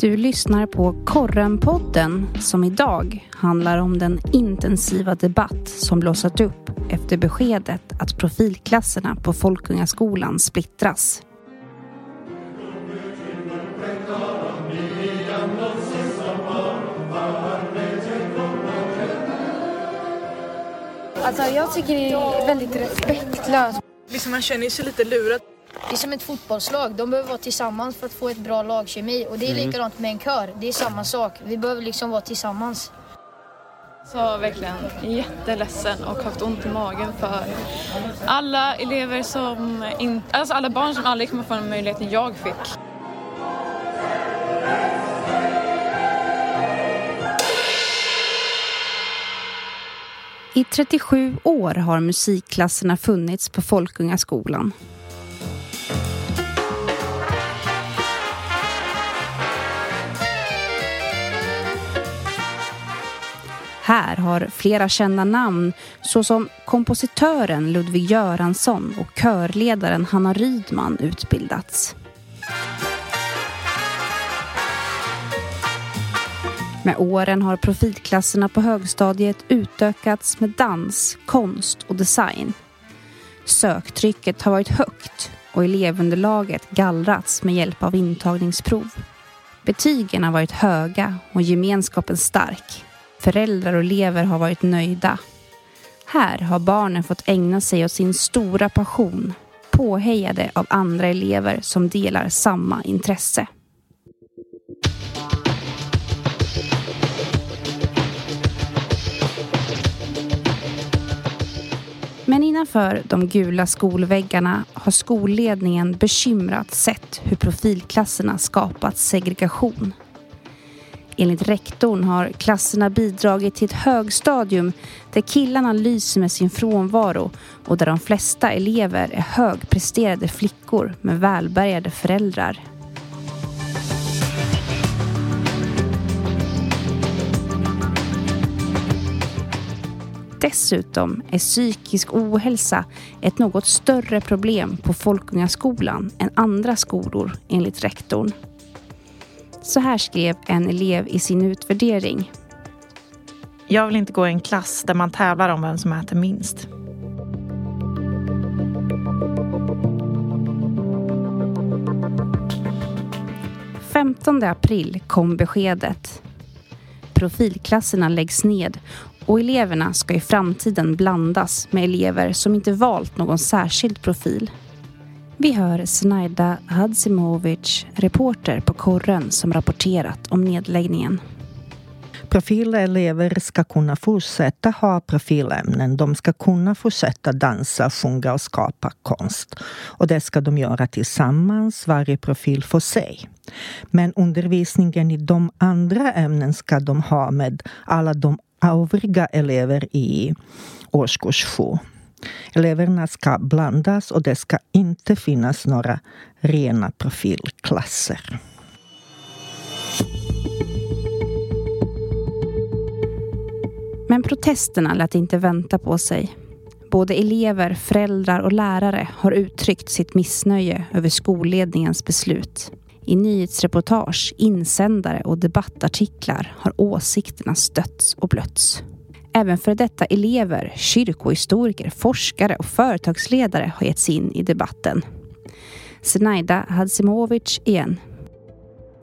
Du lyssnar på Korrenpodden som idag handlar om den intensiva debatt som blossat upp efter beskedet att profilklasserna på Folkungaskolan splittras. Alltså jag tycker det är väldigt respektlöst. Liksom man känner sig lite lurad. Det är som ett fotbollslag. De behöver vara tillsammans för att få ett bra lagkemi. Och det är likadant med en kör. Det är samma sak. Vi behöver liksom vara tillsammans. Så verkligen jätteledsen och haft ont i magen för alla elever som in, alltså alla barn som aldrig kommer få den möjligheten jag fick. I 37 år har musikklasserna funnits på Folkungaskolan. Här har flera kända namn såsom kompositören Ludvig Göransson och körledaren Hanna Rydman utbildats. Med åren har profilklasserna på högstadiet utökats med dans, konst och design. Söktrycket har varit högt och elevunderlaget gallrats med hjälp av intagningsprov. Betygen har varit höga och gemenskapen stark. Föräldrar och elever har varit nöjda. Här har barnen fått ägna sig åt sin stora passion, påhejade av andra elever som delar samma intresse. Men innanför de gula skolväggarna har skolledningen bekymrat sett hur profilklasserna skapat segregation. Enligt rektorn har klasserna bidragit till ett högstadium där killarna lyser med sin frånvaro och där de flesta elever är högpresterade flickor med välbärgade föräldrar. Dessutom är psykisk ohälsa ett något större problem på Folkungaskolan än andra skolor enligt rektorn. Så här skrev en elev i sin utvärdering. Jag vill inte gå i en klass där man tävlar om vem som äter minst. Den 15 april kom beskedet. Profilklasserna läggs ned och eleverna ska i framtiden blandas med elever som inte valt någon särskild profil. Vi hör Snajda Hadzimovic, reporter på Korren som rapporterat om nedläggningen. Profilelever ska kunna fortsätta ha profilämnen. De ska kunna fortsätta dansa, sjunga och skapa konst. Och det ska de göra tillsammans, varje profil för sig. Men undervisningen i de andra ämnen ska de ha med alla de övriga elever i årskurs 7. Eleverna ska blandas och det ska inte finnas några rena profilklasser. Men protesterna lät inte vänta på sig. Både elever, föräldrar och lärare har uttryckt sitt missnöje över skolledningens beslut. I nyhetsreportage, insändare och debattartiklar har åsikterna stötts och blötts. Även för detta elever, kyrkohistoriker, forskare och företagsledare har gett sig in i debatten. Zenaida Hadzimovic igen.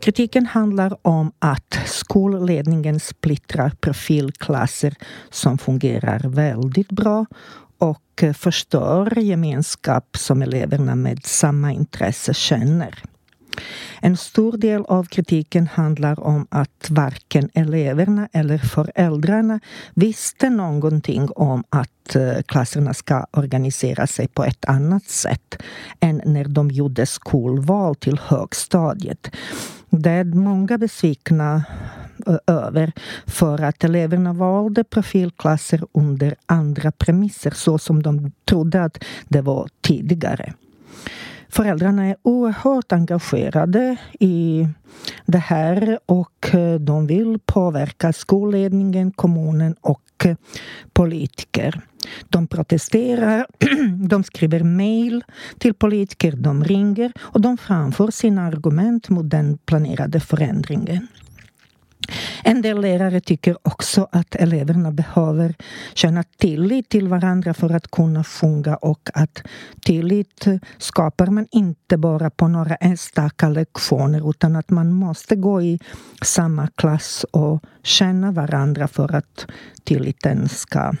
Kritiken handlar om att skolledningen splittrar profilklasser som fungerar väldigt bra och förstör gemenskap som eleverna med samma intresse känner. En stor del av kritiken handlar om att varken eleverna eller föräldrarna visste någonting om att eh, klasserna ska organisera sig på ett annat sätt än när de gjorde skolval till högstadiet. Det är många besvikna eh, över för att eleverna valde profilklasser under andra premisser så som de trodde att det var tidigare. Föräldrarna är oerhört engagerade i det här och eh, de vill påverka skolledningen, kommunen och eh, politiker. De protesterar, de skriver mejl till politiker, de ringer och de framför sina argument mot den planerade förändringen. En del lärare tycker också att eleverna behöver känna tillit till varandra för att kunna sjunga och att tillit skapar man inte bara på några enstaka lektioner utan att man måste gå i samma klass och känna varandra för att tilliten ska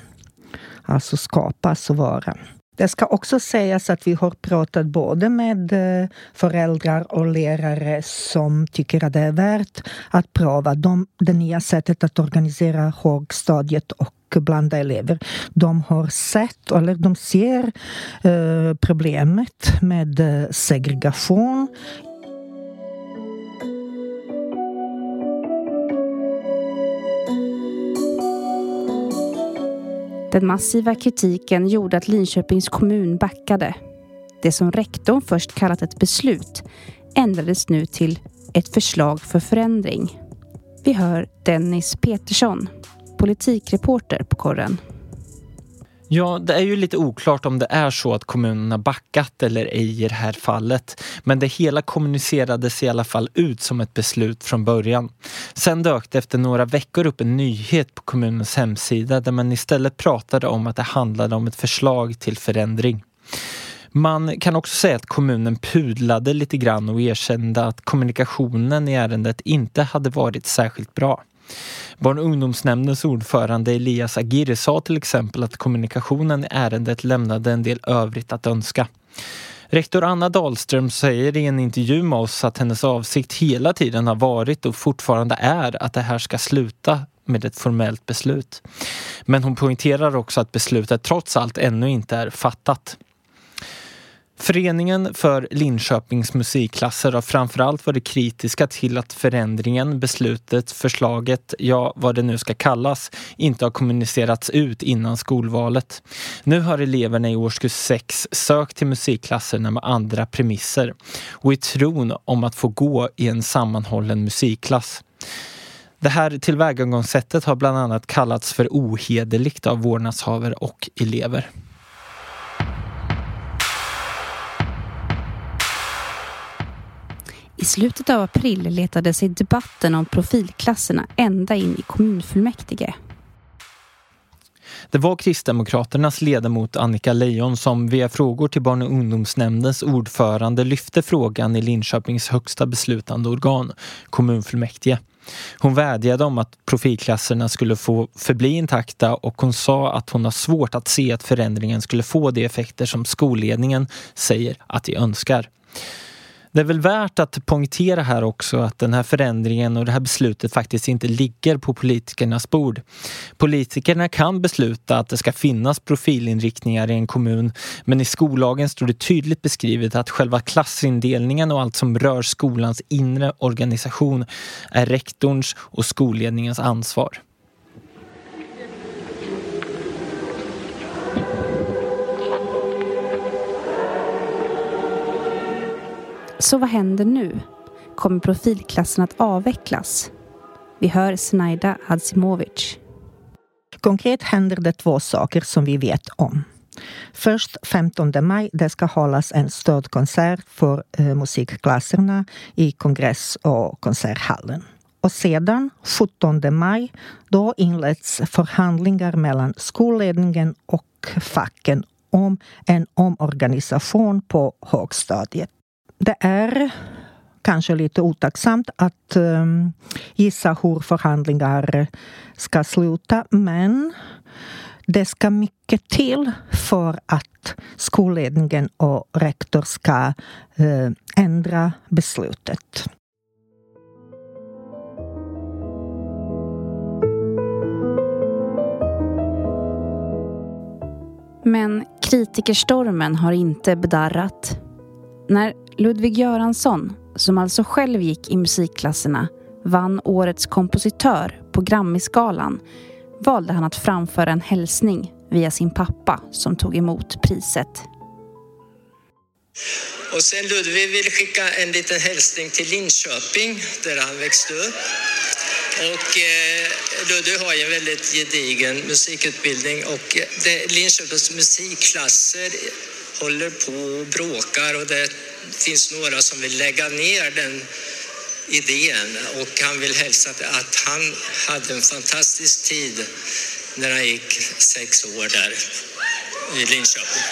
alltså skapas och vara. Det ska också sägas att vi har pratat både med eh, föräldrar och lärare som tycker att det är värt att pröva de, det nya sättet att organisera högstadiet och blanda elever. De har sett, eller de ser eh, problemet med eh, segregation Den massiva kritiken gjorde att Linköpings kommun backade. Det som rektorn först kallat ett beslut ändrades nu till ett förslag för förändring. Vi hör Dennis Petersson, politikreporter på korren. Ja, det är ju lite oklart om det är så att kommunerna backat eller ej i det här fallet. Men det hela kommunicerades i alla fall ut som ett beslut från början. Sen dök det efter några veckor upp en nyhet på kommunens hemsida där man istället pratade om att det handlade om ett förslag till förändring. Man kan också säga att kommunen pudlade lite grann och erkände att kommunikationen i ärendet inte hade varit särskilt bra. Barn och ungdomsnämndens ordförande Elias Aguirre sa till exempel att kommunikationen i ärendet lämnade en del övrigt att önska. Rektor Anna Dahlström säger i en intervju med oss att hennes avsikt hela tiden har varit och fortfarande är att det här ska sluta med ett formellt beslut. Men hon poängterar också att beslutet trots allt ännu inte är fattat. Föreningen för Linköpings musikklasser har framförallt varit kritiska till att förändringen, beslutet, förslaget, ja vad det nu ska kallas, inte har kommunicerats ut innan skolvalet. Nu har eleverna i årskurs 6 sökt till musikklasserna med andra premisser och i tron om att få gå i en sammanhållen musikklass. Det här tillvägagångssättet har bland annat kallats för ohederligt av vårdnadshavare och elever. I slutet av april letade sig debatten om profilklasserna ända in i kommunfullmäktige. Det var Kristdemokraternas ledamot Annika Leijon som via frågor till barn och ungdomsnämndens ordförande lyfte frågan i Linköpings högsta beslutande organ, kommunfullmäktige. Hon vädjade om att profilklasserna skulle få förbli intakta och hon sa att hon har svårt att se att förändringen skulle få de effekter som skolledningen säger att de önskar. Det är väl värt att poängtera här också att den här förändringen och det här beslutet faktiskt inte ligger på politikernas bord. Politikerna kan besluta att det ska finnas profilinriktningar i en kommun men i skollagen står det tydligt beskrivet att själva klassindelningen och allt som rör skolans inre organisation är rektorns och skolledningens ansvar. Så vad händer nu? Kommer profilklassen att avvecklas? Vi hör Snajda Hadzimovic. Konkret händer det två saker som vi vet om. Först 15 maj det ska hållas en stödkonsert för eh, musikklasserna i kongress och konserthallen. Och sedan 17 maj då inleds förhandlingar mellan skolledningen och facken om en omorganisation på högstadiet det är kanske lite otacksamt att um, gissa hur förhandlingar ska sluta, men det ska mycket till för att skolledningen och rektor ska uh, ändra beslutet. Men kritikerstormen har inte bedarrat. När Ludvig Göransson, som alltså själv gick i musikklasserna, vann årets kompositör på Grammisgalan valde han att framföra en hälsning via sin pappa som tog emot priset. Och sen Ludvig vill skicka en liten hälsning till Linköping där han växte upp. Och eh, Ludvig har ju en väldigt gedigen musikutbildning och eh, det, Linköpings musikklasser håller på och bråkar och det finns några som vill lägga ner den idén och han vill hälsa att han hade en fantastisk tid när han gick sex år där i Linköping.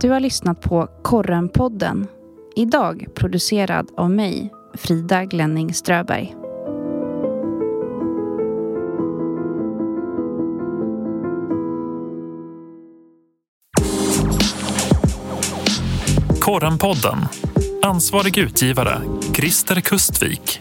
Du har lyssnat på Korrenpodden. Idag producerad av mig, Frida Glenning Ströberg. Korrenpodden. Ansvarig utgivare Christer Kustvik